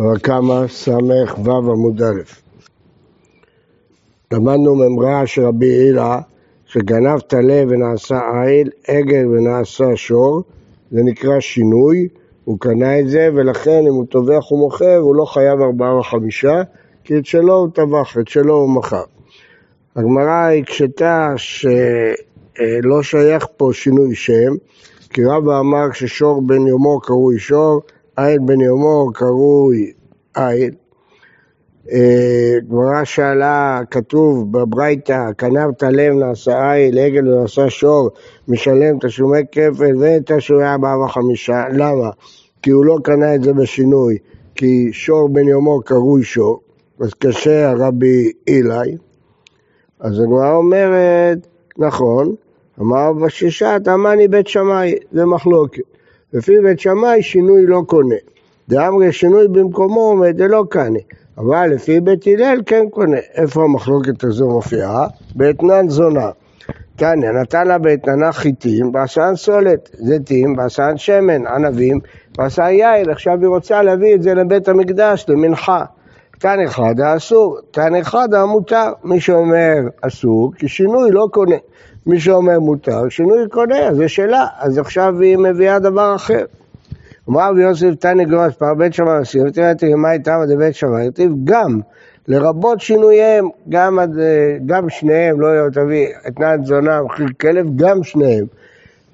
בבא קמא ס"ו עמוד א'. למדנו ממרא של רבי הילה שגנב טלה ונעשה עיל, עגל ונעשה שור, זה נקרא שינוי, הוא קנה את זה ולכן אם הוא טובח ומוכר הוא לא חייב ארבעה וחמישה כי את שלו הוא טבח, את שלו הוא מכר. הגמרא הקשתה שלא שייך פה שינוי שם כי רבא אמר ששור בן יומו קרוי שור עיל בן יומו קרוי עיל. אה, גמרא שאלה, כתוב בברייתא, כנב תלם נעשה עיל, עגל ונעשה שור, משלם תשלומי כפל ותשלומי ארבעה וחמישה. למה? כי הוא לא קנה את זה בשינוי, כי שור בן יומו קרוי שור, אז קשה הרבי אילי. אז הגמרא אומרת, נכון, אמר בשישת, אמני בית שמאי, זה מחלוקת. לפי בית שמאי שינוי לא קונה. דאמרי שינוי במקומו עומד דלא קנה. אבל לפי בית הלל כן קונה. איפה המחלוקת הזו מופיעה? באתנן זונה. תניא, נתן לה באתננה חיטים, בעשן סולת, זיתים, בעשן שמן, ענבים, בעשן יין, עכשיו היא רוצה להביא את זה לבית המקדש, למנחה. תן אחד האסור, תן אחד המותר. מי שאומר אסור, כי שינוי לא קונה. מי שאומר מותר, שינוי קונה, זה שלה, אז עכשיו היא מביאה דבר אחר. אמר רבי יוסף תנא גרוס פר בית שמאי אסיר, ותראה תראה מה איתם עד בית שמאי, כתיב גם לרבות שינוייהם, גם, גם שניהם, לא תביא אתנת זונה, מחיר כלב, גם שניהם.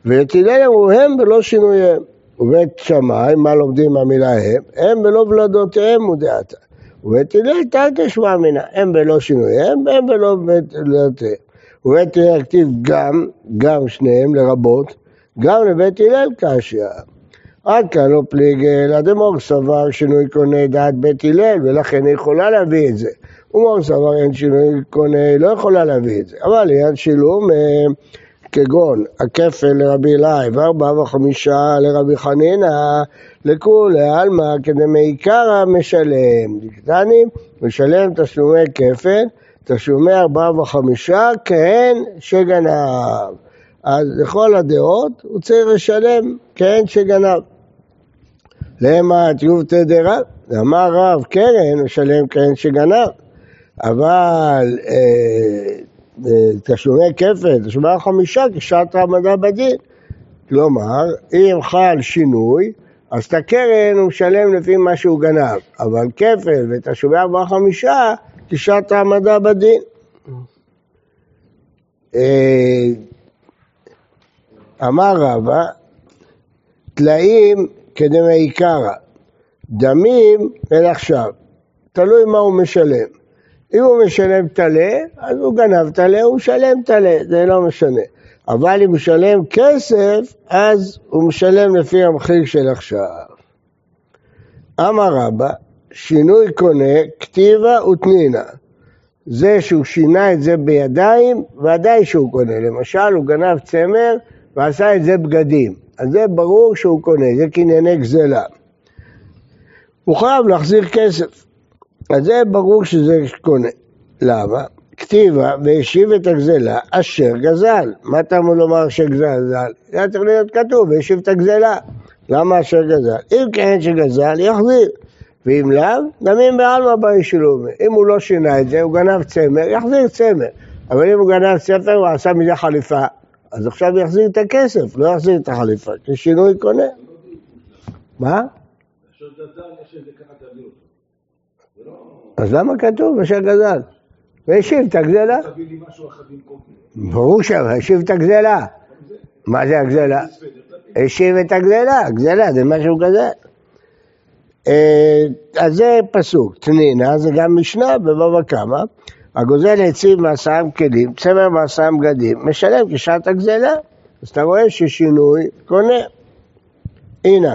ותילם הוא הם ולא שינוייהם. ובית שמאי, מה לומדים מהמילה הם? הם ולא ולדותיהם מודעתה. ובית הלל תרקש מאמינה, הם ולא שינוייהם, הם ולא ולדותיהם. ובית הלל כתיב גם, גם שניהם לרבות, גם לבית הלל קשיא. עד כאן לא פליגל, הדמור סבר שינוי קונה דעת בית הלל, ולכן היא יכולה להביא את זה. ומור סבר אין שינוי קונה, לא יכולה להביא את זה. אבל עניין שילום, אה, כגון הכפל לרבי אלי וארבעה וחמישה לרבי חנינא, לכולי עלמא כדמעיקרא משלם. דקטני, משלם תשלומי כפל, תשלומי ארבעה וחמישה, כהן שגנב. אז לכל הדעות הוא צריך לשלם כהן שגנב. למה תיובתא דרב? אמר רב קרן משלם קרן שגנב, אבל אה, אה, תשלומי כפל, תשלומי חמישה כשעת העמדה בדין. כלומר, אם חל שינוי, אז את הקרן הוא משלם לפי מה שהוא גנב, אבל כפל ותשלומי ארבעה חמישה כשעת העמדה בדין. אה, אמר רבא, טלאים כדמי קרא, דמים אל עכשיו, תלוי מה הוא משלם. אם הוא משלם טלה, אז הוא גנב טלה, הוא משלם טלה, זה לא משנה. אבל אם הוא משלם כסף, אז הוא משלם לפי המחיר של עכשיו. אמר רבא, שינוי קונה, כתיבה ותנינה. זה שהוא שינה את זה בידיים, ודאי שהוא קונה. למשל, הוא גנב צמר ועשה את זה בגדים. אז זה ברור שהוא קונה, זה קנייני גזלה. הוא חייב להחזיר כסף. אז זה ברור שזה קונה. למה? כתיבה והשיב את הגזלה אשר גזל. מה אמור לומר אשר גזל? זה היה צריך להיות כתוב, והשיב את הגזלה. למה אשר גזל? אם כן שגזל, יחזיר. ואם לאו, דמים בעלמא בישולומי. אם הוא לא שינה את זה, הוא גנב צמר, יחזיר צמר. אבל אם הוא גנב צמר, הוא עשה מזה חליפה, אז עכשיו יחזיר את הכסף, לא יחזיר את החליפה, כי שינוי קונה. מה? אז למה כתוב אשר גזל? והשיב את הגזלה. ברור שם, השיב את הגזלה. מה זה הגזלה? השיב את הגזלה, גזלה זה מה שהוא גזל. אה, אז זה פסוק, תנינה זה גם משנה בבבא קמא. הגוזל עצים מעשיים כלים, צמר מעשיים בגדים, משלם כשעת הגזלה. אז אתה רואה ששינוי קונה. הנה,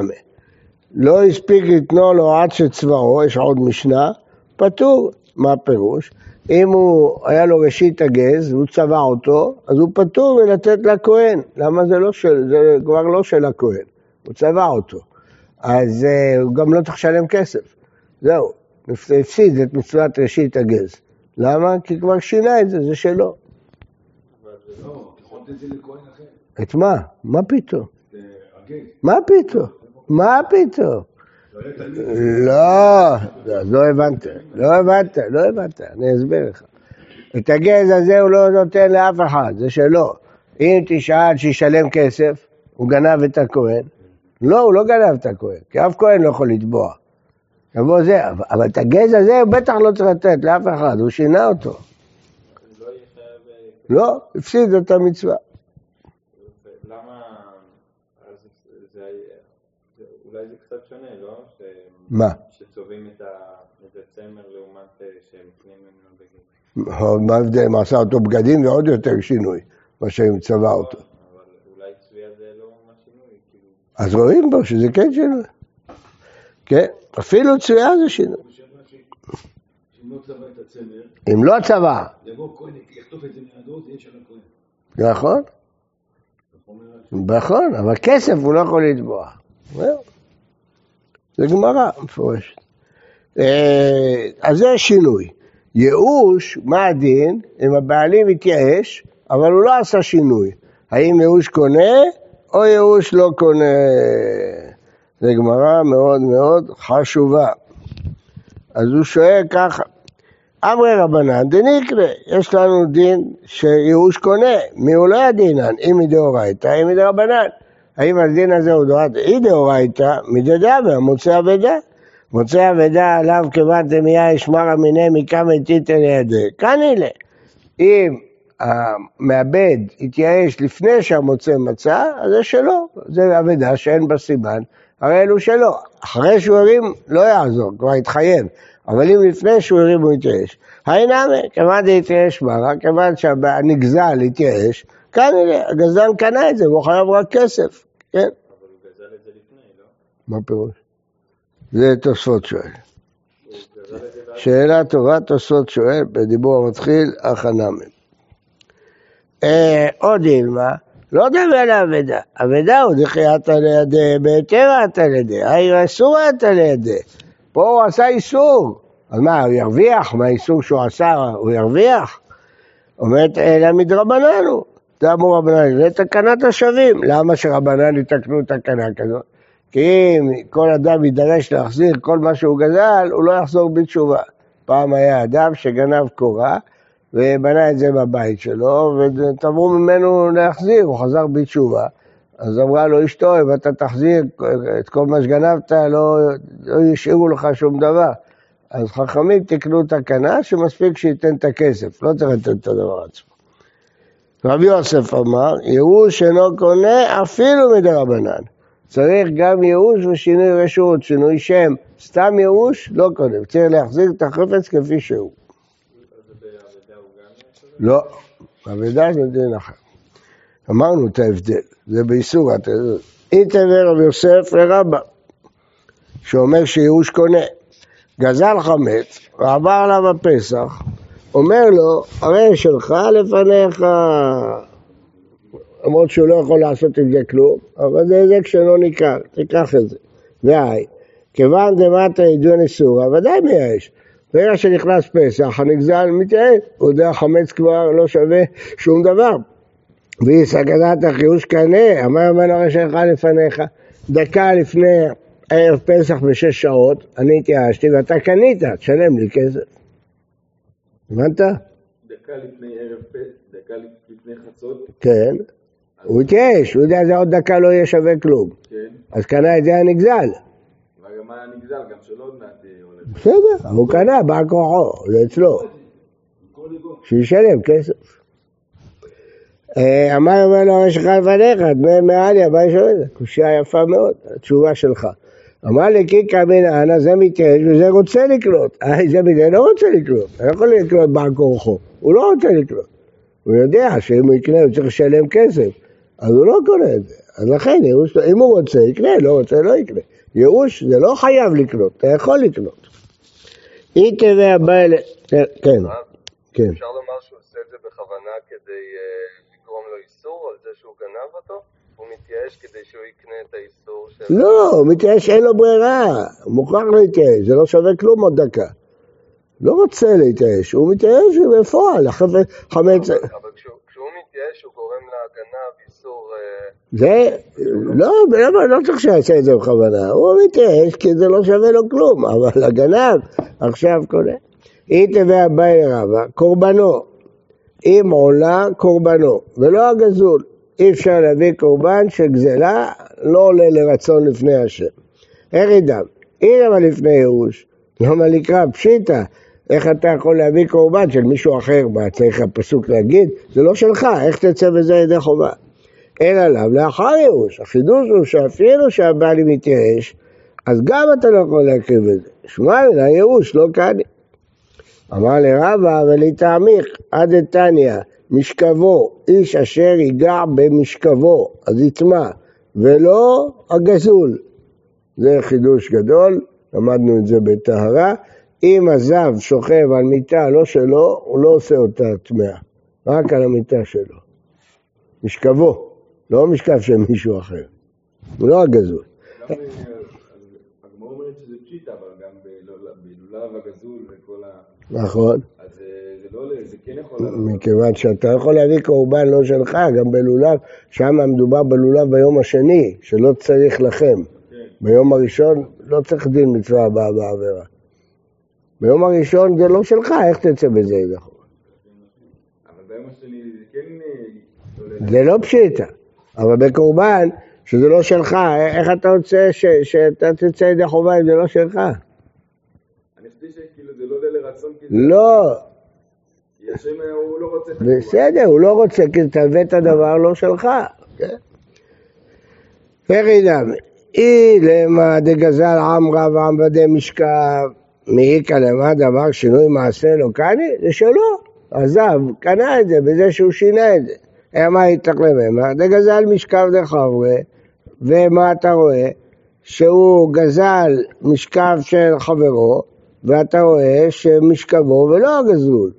לא הספיק לתנו לו עד שצבאו, יש עוד משנה, פטור. מה הפירוש? אם הוא, היה לו ראשית הגז והוא צבע אותו, אז הוא פטור מלתת לכהן. למה זה לא של, זה כבר לא של הכהן, הוא צבע אותו. אז uh, הוא גם לא צריך לשלם כסף. זהו, הפסיד את מצוות ראשית הגז. למה? כי כבר שינה את זה, זה שלו. לא, את מה? מה פתאום? מה פתאום? מה פתאום? לא, לא הבנת, לא הבנת, לא הבנת, אני אסביר לך. את הגז הזה הוא לא נותן לאף אחד, זה שלו. אם תשאל שישלם כסף, הוא גנב את הכהן. לא, הוא לא גנב את הכהן, כי אף כהן לא יכול לתבוע. יבוא זה, אבל את הגז הזה הוא בטח לא צריך לתת לאף אחד, הוא שינה אותו. לא, הפסיד את המצווה. אולי זה קצת שונה, לא? מה? שצובעים את הצמר לעומת שהם קנים ממנו בגד. מה ההבדל? מה עשה אותו בגדים ועוד יותר שינוי, מה שהם צבע אותו. אבל אולי צביעה זה לא ממש שינוי, כאילו... אז רואים בו שזה כן שינוי. כן, אפילו צביעה זה שינוי. אם לא צבע את הצמר, אם לא צבע. נכון? נכון, אבל כסף הוא לא יכול לתבוע. זה גמרא מפורשת. אה, אז זה שינוי. ייאוש, מה הדין? אם הבעלים התייאש, אבל הוא לא עשה שינוי. האם ייאוש קונה או ייאוש לא קונה? זו גמרא מאוד מאוד חשובה. אז הוא שואל ככה, אמרי רבנן דניקלה, יש לנו דין שייאוש קונה, מי הוא לא ידינן, אם מדאורייתא, אם מדרבנן. האם הדין הזה הוא דורת אי דאורייתא, מדדבה, מוצא אבדה. מוצא אבדה עליו כיוון דמיה ישמר אמיני מקמא טיטא לידי. כנראה, אם המעבד התייאש לפני שהמוצא מצא, אז זה שלו, זה אבדה שאין בה סימן, הרי אלו שלו. אחרי שהוא הרים, לא יעזור, כבר התחייב. אבל אם לפני שהוא הרים הוא התייאש. הינמי, כיוון דהתייאש מרה, כיוון שהנגזל התייאש, כנראה, הגזלן קנה את זה, והוא חייב רק כסף, כן? אבל הוא גזל את זה לפני, לא? מה פירוש? זה תוספות שואל. שאלה טובה, תוספות שואל, בדיבור המתחיל, החנמי. אה, עוד אילמה, לא דמה לאבדה, אבדה הוא דחייתא לידי, בהיתרתא לידי, העיר אסורתא לידי. פה הוא עשה איסור, אז מה, הוא ירוויח? מהאיסור שהוא עשה הוא ירוויח? אומרת, אלא מדרבנן הוא. זה אמור רבנן, זה תקנת השבים. למה שרבנן יתקנו תקנה כזאת? כי אם כל אדם יידרש להחזיר כל מה שהוא גזל, הוא לא יחזור בתשובה. פעם היה אדם שגנב קורה ובנה את זה בבית שלו, ותבעו ממנו להחזיר, הוא חזר בתשובה. אז אמרה לו אשתו, אם אתה תחזיר את כל מה שגנבת, לא, לא ישאירו לך שום דבר. אז חכמים תקנו תקנה שמספיק שייתן את הכסף, לא צריך לתת את הדבר עצמו. רבי יוסף אמר, ייאוש אינו קונה אפילו מדרבנן. צריך גם ייאוש ושינוי רשות, שינוי שם. סתם ייאוש לא קונה, צריך להחזיר את החפץ כפי שהוא. אז באבדה הוא גם יש לו? לא, אבדה זה דין אחר. אמרנו את ההבדל, זה באיסור. איתבר רבי יוסף לרבא, שאומר שייאוש קונה. גזל חמץ, ועבר עליו הפסח, אומר לו, הרי שלך לפניך. למרות שהוא לא יכול לעשות עם זה כלום, אבל זה היזק שלא ניכר, תיקח את זה. והי, כיוון דמטה עדון איסורא, ודאי מייאש. ברגע שנכנס פסח, הנגזל מתייאש, הוא יודע חמץ כבר לא שווה שום דבר. והיא סכנת החיוש קנה, אמר ממנו הרי שלך לפניך. דקה לפני ערב פסח בשש שעות, אני התייאשתי ואתה קנית, תשלם לי כסף. הבנת? דקה לפני ערב פסח, דקה לפני חצות, כן. הוא התייאש, הוא יודע שזה עוד דקה לא יהיה שווה כלום. כן. אז קנה את זה הנגזל. וגם הנגזל, גם שלא עוד מעט. בסדר, הוא קנה, בא כוחו, זה אצלו. שישלם כסף. אה, אמר אומר לו, יש לך לפניך, דמי מעליה, מה יש לך? קושייה יפה מאוד, התשובה שלך. אמר לי, קיקא מנהנה, זה מתייאש וזה רוצה לקנות. אה, זה מתייאש, לא רוצה לקנות, אתה לא יכול לקנות בעל כורחו, הוא לא רוצה לקנות. הוא יודע שאם הוא יקנה הוא צריך לשלם כסף, אז הוא לא קונה את זה. אז לכן, אם הוא רוצה, יקנה, לא רוצה, לא יקנה. ייאוש זה לא חייב לקנות, אתה יכול לקנות. תבע בא אל... כן, כן. אפשר לומר שהוא עושה את זה בכוונה כדי אה, לגרום לו איסור על זה שהוא גנב אותו? הוא מתייאש כדי שהוא יקנה את האיסור של... לא, הוא מתייאש, אין לו ברירה, הוא מוכרח להתייאש, זה לא שווה כלום עוד דקה. לא רוצה להתייאש, הוא מתייאש בפועל, החמץ... אבל כשהוא, מתייאש הוא גורם לגנב איסור... אה, זה, לא, למה, לא צריך שיעשה את זה בכוונה, הוא מתייאש כי זה לא שווה לו כלום, אבל הגנב עכשיו קונה. אי תביא אביי רבא, קורבנו, אם עולה קורבנו, ולא הגזול. אי אפשר להביא קורבן של גזלה, לא עולה לרצון לפני השם. אם למה לפני ייאוש, למה לקרוא פשיטא, איך אתה יכול להביא קורבן של מישהו אחר, מה צריך הפסוק להגיד? זה לא שלך, איך תצא בזה ידי חובה? אין עליו לאחר ייאוש. החידוש הוא שאפילו שהבעלי מתייאש, אז גם אתה לא יכול להקריב את זה. שמע מן הייאוש, לא קני. אמר לרבא ולתעמיק, עד איתניא, משכבו, איש אשר ייגע במשכבו, אז יטמע, ולא הגזול. זה חידוש גדול, למדנו את זה בטהרה. אם הזב שוכב על מיטה לא שלו, הוא לא עושה אותה טמאה, רק על המיטה שלו. משכבו, לא משכב של מישהו אחר, הוא לא הגזול. נכון. אז אה, זה לא, זה כן יכול... מכיוון שאתה יכול להביא קורבן לא שלך, גם בלולב, שם מדובר בלולב ביום השני, שלא צריך לכם. כן. ביום הראשון לא צריך דין מצווה הבאה בעבירה. ביום הראשון זה לא שלך, איך תצא בזה ידי חובה? אבל ביום השני זה כן... זה לא פשיטה, אבל בקורבן, שזה לא שלך, איך אתה רוצה ש, שאתה תצא ידי חובה אם זה לא שלך? אני חושב שכאילו זה לא עולה לרצון. לא, הוא לא בסדר, הוא לא רוצה, כי אתה הבאת דבר לא שלך. כן? איך ידע? אי למה דגזל עמרא ועמבדי משכב, מאיכא למה דבר שינוי מעשה לא קני? זה שלו. עזב, קנה את זה בזה שהוא שינה את זה. מה יתך לממה? דגזל משכב דחברי, ומה אתה רואה? שהוא גזל משכב של חברו, ואתה רואה שמשכבו ולא הגזול,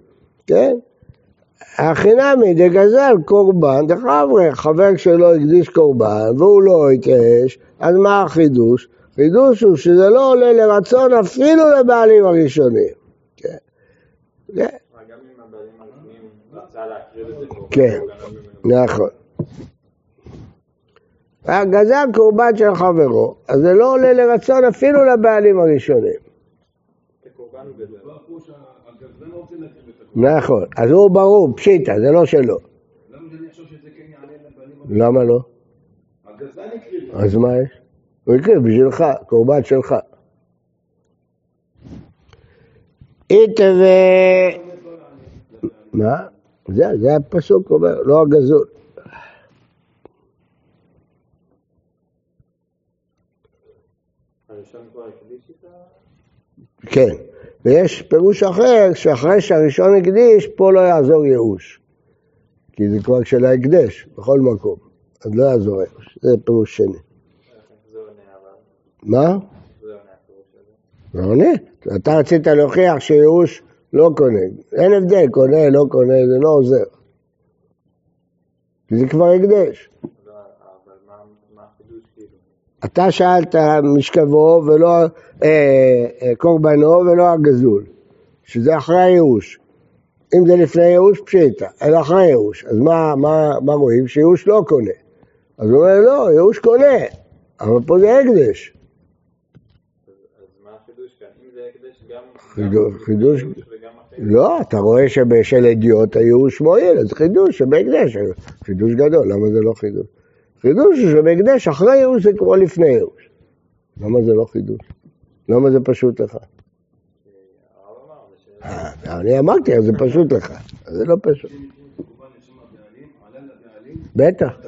כן? החינמי דגזל קורבן דחברי, חבר שלו הקדיש קורבן והוא לא התייאש, אז מה החידוש? חידוש הוא שזה לא עולה לרצון אפילו לבעלים הראשונים. כן. כן. גם אם הבעלים הראשונים רצה להקריב את זה קורבן, כן. נכון. גזל קורבן של חברו, אז זה לא עולה לרצון אפילו לבעלים הראשונים. נכון, אז הוא ברור, פשיטה, זה לא שלו. למה לא? הקריב. אז מה יש? הוא יקריב בשבילך, קורבן שלך. איתה ו... מה? זה, זה הפסוק אומר, לא הגזול. כן, ויש פירוש אחר, שאחרי שהראשון הקדיש, פה לא יעזור ייאוש. כי זה כבר של ההקדש, בכל מקום. אז לא יעזור ייאוש, זה פירוש שני. מה? זה עונה. זה עונה. אתה רצית להוכיח שייאוש לא קונה. אין הבדל, קונה, לא קונה, זה לא עוזר. זה כבר הקדש. אתה שאלת משכבו ולא אה, אה, קורבנו ולא הגזול, שזה אחרי הייאוש. אם זה לפני ייאוש, פשיטה, אלא אחרי ייאוש. אז מה, מה, מה רואים? שייאוש לא קונה. אז הוא אומר, לא, ייאוש קונה, אבל פה זה הקדש. אז מה החידוש כאן? אם זה הקדש גם... חידוש- חידוש-. לא, אתה רואה שבשל אדיוט הייאוש מועיל, אז חידוש שבהקדש, חידוש גדול, למה זה לא חידוש? חידוש שבהקדש אחרי ייאוש זה כמו לפני ייאוש. למה זה לא חידוש? למה זה פשוט לך? אה, אני אמרתי, זה פשוט לך. זה לא פשוט. בטח.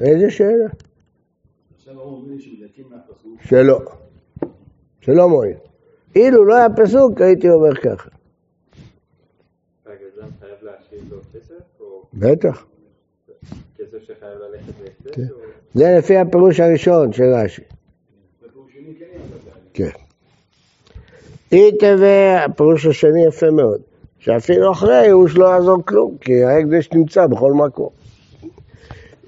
איזה שאלה? שלא. שלא מועיל. אילו לא היה פסוק, הייתי אומר ככה. בטח. כן. זה לפי הפירוש הראשון של רש"י. כן. כן. אי תווה, הפירוש השני יפה מאוד, שאפילו אחרי הייאוש לא יעזור כלום, כי ההקדש נמצא בכל מקום.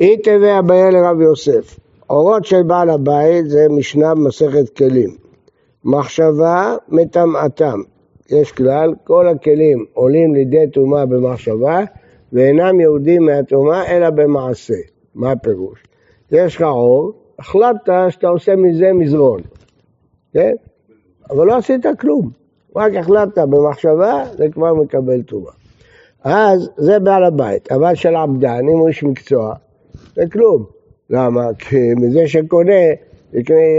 אי תווה אביה לרב יוסף, אורות של בעל הבית זה משנה במסכת כלים. מחשבה מטמאתם. יש כלל, כל הכלים עולים לידי טומאה במחשבה, ואינם יהודים מהטומאה אלא במעשה. מה הפירוש? יש לך עור, החלטת שאתה עושה מזה מזרון, כן? אבל לא עשית כלום, רק החלטת במחשבה, זה כבר מקבל טומאה. אז זה בעל הבית, אבל של עבדן, אם הוא איש מקצוע, זה כלום. למה? כי מזה שקונה,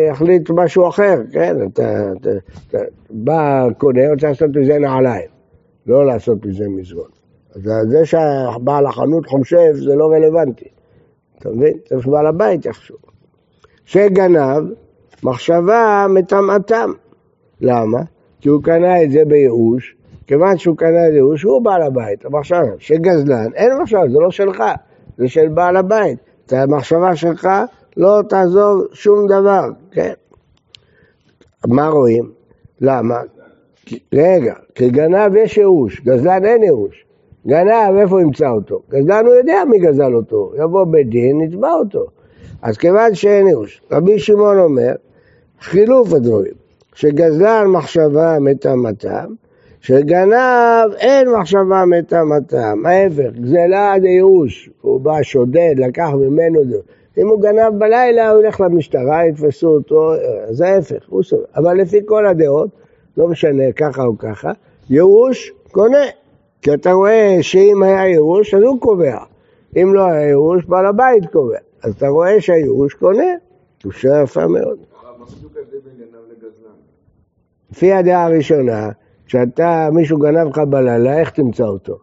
יחליט משהו אחר, כן? אתה, אתה, אתה בא, קונה, רוצה לעשות מזה נעליים, לא לעשות מזה מזרון. אז זה שהבעל החנות חושב, זה לא רלוונטי. אתה מבין? צריך שבעל הבית יחשוב. שגנב, מחשבה מטמאתם. למה? כי הוא קנה את זה בייאוש, כיוון שהוא קנה את זה בייאוש, הוא בעל הבית. המחשבה, שגזלן, אין מחשבה, זה לא שלך, זה של בעל הבית. המחשבה שלך לא תעזור שום דבר, כן? מה רואים? למה? רגע, כי גנב יש ייאוש, גזלן אין ייאוש. גנב, איפה ימצא אותו? גזלן הוא יודע מי גזל אותו, יבוא בית דין, נתבע אותו. אז כיוון שאין ייאוש, רבי שמעון אומר, חילוף הדברים, שגזלן מחשבה מטמאתם, שגנב אין מחשבה מטמאתם, ההפך, גזלה עד ייאוש, הוא בא שודד, לקח ממנו זה. אם הוא גנב בלילה, הוא ילך למשטרה, יתפסו אותו, זה ההפך, הוא סובל. אבל לפי כל הדעות, לא משנה ככה או ככה, ייאוש קונה. כי אתה רואה שאם היה ייאוש, אז הוא קובע. אם לא היה ייאוש, בעל הבית קובע. אז אתה רואה שהייאוש קונה. תחושה יפה מאוד. לפי הדעה הראשונה, כשאתה, מישהו גנב לך בלילה, איך תמצא אותו?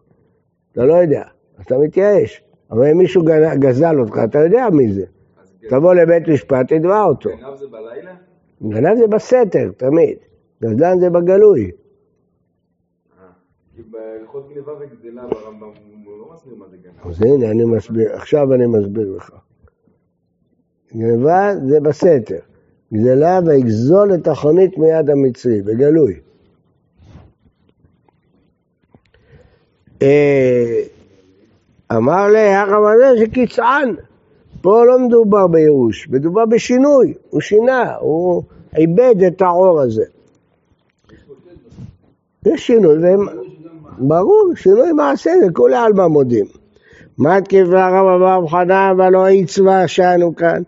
אתה לא יודע, אז אתה מתייאש. אם מישהו גזל אותך, אתה יודע מי זה. תבוא לבית משפט, תדבע אותו. גנב זה בלילה? גנב זה בסתר, תמיד. גזלן זה בגלוי. כי בהלכות גניבה וגזלה ברמב"ם הוא לא מסביר מה זה גנב. אז הנה, אני מסביר, עכשיו אני מסביר לך. גניבה זה בסתר. גזלה ויגזול את החונית מיד המצרי, בגלוי. אמר לי, הרב הזה שקיצען. פה לא מדובר בייאוש, מדובר בשינוי. הוא שינה, הוא איבד את העור הזה. יש שינוי, והם... ברור, שינוי מעשה, זה כולי עלמא מודים. מה תקיף הרב אברהם חנן ולא יצווה שאנו כאן,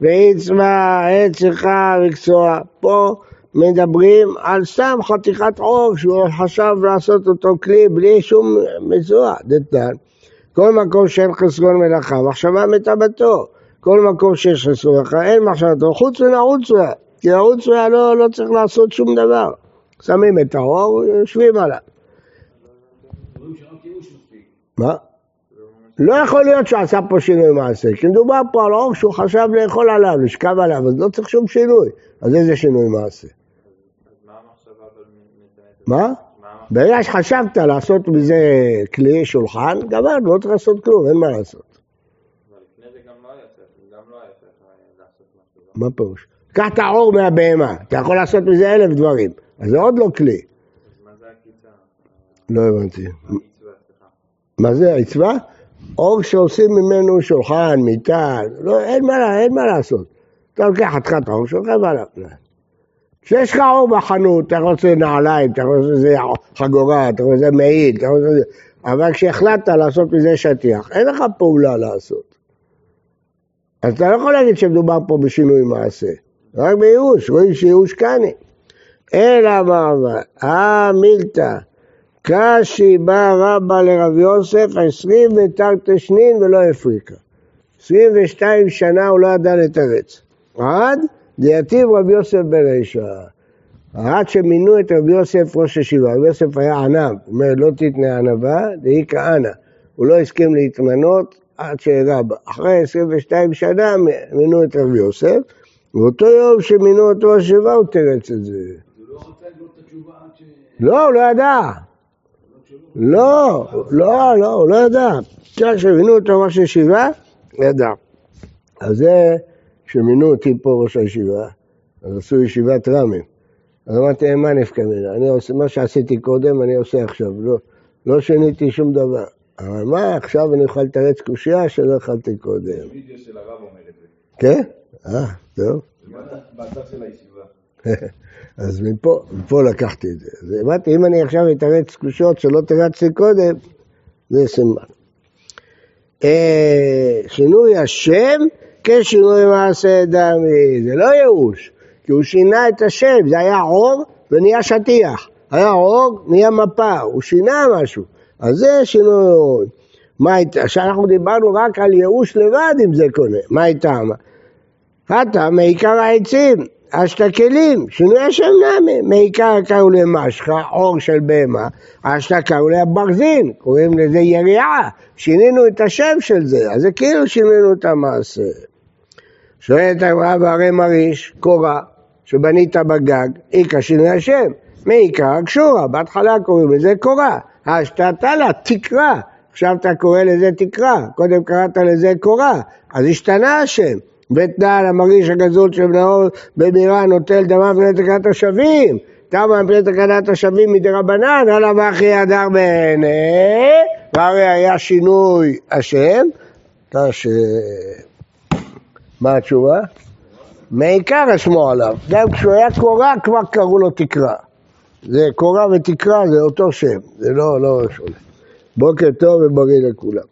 ויצווה עת צריכה וקצוע. פה מדברים על סתם חתיכת עור שהוא חשב לעשות אותו כלי בלי שום מצווה, דתן. כל מקום שאין חסרון מלאכה, מחשבה מטבתו. כל מקום שיש חסרון מלאכה, אין מחשבתו, חוץ מן העוצרה. כי העוצרה לא, לא צריך לעשות שום דבר. שמים את האור, יושבים עליו. מה? לא יכול להיות שהוא עשה פה שינוי מעשה, כי מדובר פה על אור שהוא חשב לאכול עליו, לשכב עליו, אז לא צריך שום שינוי. אז איזה שינוי מעשה? מה? ברגע שחשבת לעשות מזה כלי שולחן, גמרנו, לא צריך לעשות כלום, אין מה לעשות. מה פירוש? קח את העור מהבהמה, אתה יכול לעשות מזה אלף דברים, אז זה עוד לא כלי. לא הבנתי. מה זה, העצבה? אור שעושים ממנו שולחן, מיטה, לא, אין, מה, לעשות. אתה לוקח חתיכת עור, שולחן עליו. כשיש לך אור בחנות, אתה רוצה נעליים, אתה רוצה איזה חגורה, אתה רוצה מעיל, אתה רוצה... אבל כשהחלטת לעשות מזה שטיח, אין לך פעולה לעשות. אז אתה לא יכול להגיד שמדובר פה בשינוי מעשה, רק בייאוש, רואים שייאוש קני. אלא מה אמר, אה מילתא, קשי בא רבא לרב יוסף עשרים ותרתשנין ולא הפריקה. עשרים ושתיים שנה הוא לא ידע לתרץ. עד דייתיב רבי יוסף ברישא. עד שמינו את רבי יוסף ראש ישיבה, רבי יוסף היה ענב, אומר לא תתנה ענבה, דהי כהנא. הוא לא הסכים להתמנות עד שרבא. אחרי 22 שנה מינו את רבי יוסף, ואותו יום שמינו אותו ישיבה הוא תרץ את זה. לא, הוא לא ידע. לא, לא, לא, הוא לא ידע. כשמינו אותו ראש ישיבה, ידע. אז זה... כשמינו אותי פה ראש הישיבה, אז עשו ישיבת רמים. אז אמרתי מה נפקא מינה? אני עושה, מה שעשיתי קודם אני עושה עכשיו, לא, לא שיניתי שום דבר. אבל מה, עכשיו אני אוכל לתרץ קושייה שלא אכלתי קודם. וידאו של הרב אומר את זה. כן? אה, טוב. באתר של הישיבה. אז מפה, מפה לקחתי את זה. אז אמרתי, אם אני עכשיו אתרץ קושיות שלא תרצתי קודם, זה סימן. אה, שינוי השם כשינוי מעשה דמי, זה לא ייאוש, כי הוא שינה את השם, זה היה עור ונהיה שטיח, היה עור, נהיה מפה, הוא שינה משהו, אז זה שינוי. מה הייתה? שאנחנו דיברנו רק על ייאוש לבד אם זה קונה, מה הייתה? אתה מעיקר העצים, אשת כלים, שינוי השם נמי, מעיקר קראו למשחה, עור של בהמה, אשת קראו לברזין, קוראים לזה יריעה, שינינו את השם של זה, אז זה כאילו שינינו את המעשה. שואלת הגמרא והרי מריש, קורה, שבנית בגג, איכא שינוי השם, מעיקר קשורה, בהתחלה קוראים לזה קורה, השתתה לה תקרה, עכשיו אתה קורא לזה תקרה, קודם קראת לזה קורה, אז השתנה השם. ותנא למרגיש הגזול של בנאור בבירה נוטל דמה מפני תקנת השבים. תמה מפני תקנת השבים מדי רבנן, הלאה ואחי הדר בעיני, והרי היה שינוי השם. מה התשובה? מעיקר אשמו עליו. גם כשהוא היה קורא כבר קראו לו תקרא. זה קורא ותקרא זה אותו שם, זה לא, לא שונה. בוקר טוב ובריא לכולם.